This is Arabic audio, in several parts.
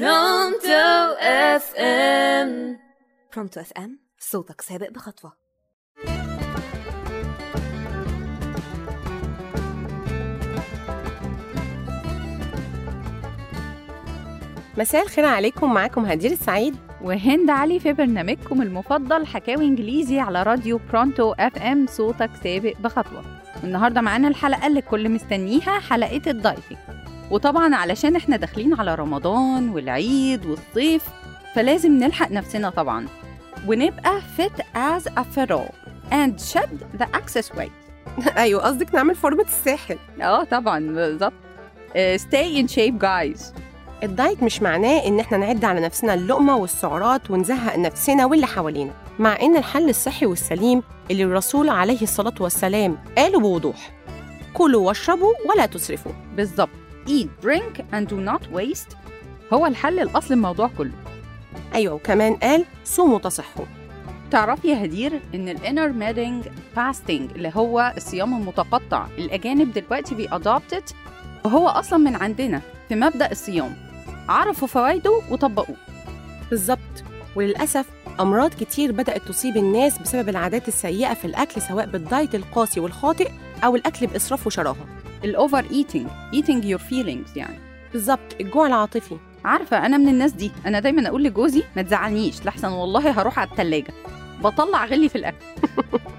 Pronto FM Pronto FM صوتك سابق بخطوة. مساء الخير عليكم معاكم هدير السعيد. وهند علي في برنامجكم المفضل حكاوي إنجليزي على راديو Pronto FM صوتك سابق بخطوة. والنهارده معانا الحلقة اللي الكل مستنيها حلقة ال dieting وطبعا علشان إحنا داخلين على رمضان والعيد والصيف فلازم نلحق نفسنا طبعا. ونبقى fit as a pharaoh and shed the excess weight. أيوه قصدك نعمل فورمة الساحل. آه طبعا بالظبط. آه، stay in shape guys. الدايت مش معناه إن إحنا نعد على نفسنا اللقمة والسعرات ونزهق نفسنا واللي حوالينا. مع إن الحل الصحي والسليم اللي الرسول عليه الصلاة والسلام قاله بوضوح. كلوا واشربوا ولا تسرفوا. بالظبط. Eat drink and do not waste هو الحل الأصل الموضوع كله. أيوه وكمان قال صوموا تصحوا تعرفي يا هدير إن الانtermittent fasting اللي هو الصيام المتقطع الأجانب دلوقتي بيادوبتد وهو أصلا من عندنا في مبدأ الصيام. عرفوا فوائده وطبقوه. بالظبط. وللأسف أمراض كتير بدأت تصيب الناس بسبب العادات السيئة في الأكل سواء بالدايت القاسي والخاطئ أو الأكل بإسراف وشراهة. ال over eating eating your feelings يعني. بالظبط الجوع العاطفي. عارفة أنا من الناس دي. أنا دايما أقول لجوزي ما تزعلنيش لحسن والله هروح على التلاجة. بطلع غلي في الأكل.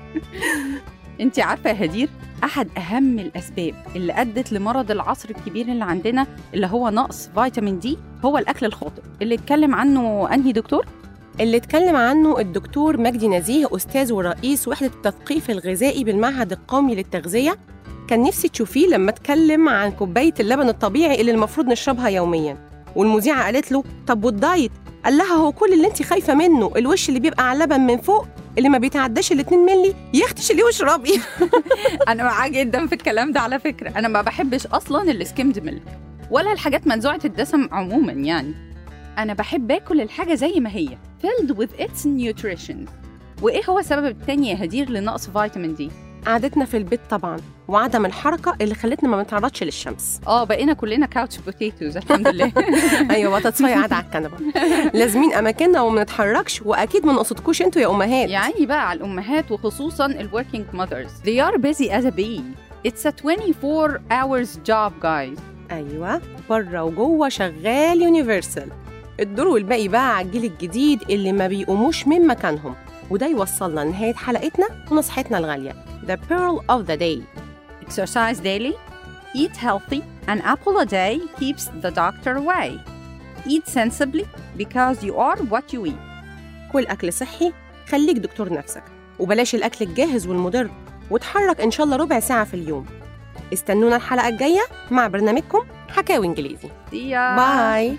انت عارفة يا هدير أحد أهم الأسباب اللي أدت لمرض العصر الكبير اللي عندنا اللي هو نقص فيتامين دي هو الأكل الخاطئ. اللي اتكلم عنه أنهي دكتور؟ اللي اتكلم عنه الدكتور مجدي نزيه أستاذ ورئيس وحدة التثقيف الغذائي بالمعهد القومي للتغذية. كان نفسي تشوفيه لما اتكلم عن كوباية اللبن الطبيعي اللي المفروض نشربها يوميا. والمذيعة قالت له طب والدايت؟ قال لها هو كل اللي انت خايفة منه الوش اللي بيبقى على اللبن من فوق اللي ما بيتعداش ال 2 مللي يختش اللي واشربي؟ أنا معاه جدا في الكلام ده على فكرة. أنا ما بحبش أصلا السكيمد ميلك ولا الحاجات منزوعة الدسم عموما يعني. أنا بحب آكل الحاجة زي ما هي filled with its nutrition. وإيه هو السبب التاني يا هدير لنقص فيتامين دي؟ قعدتنا في البيت طبعا وعدم الحركة اللي خلتنا ما نتعرضش للشمس. آه بقينا كلنا couch potatoes الحمد لله. أيوه بطاطساية قاعدة على الكنبة. لازمين أماكننا وما نتحركش وأكيد ما نقصدكوش أنتوا يا أمهات. يعني بقى على الأمهات وخصوصا ال working mothers. They are busy as a bee. It's a 24 hours job guys. أيوه بره وجوة شغال universal الدور والباقي بقى على الجيل الجديد اللي ما بيقوموش من مكانهم. وده يوصلنا لنهاية حلقتنا ونصيحتنا الغالية. The Pearl of the Day. Exercise daily. Eat healthy. An apple a day keeps the doctor away. Eat sensibly because you are what you eat. كل أكل صحي. خليك دكتور نفسك. وبلاش الأكل الجاهز والمضر. وتحرك إن شاء الله ربع ساعة في اليوم. استنونا الحلقة الجاية مع برنامجكم حكاوي إنجليزي. باي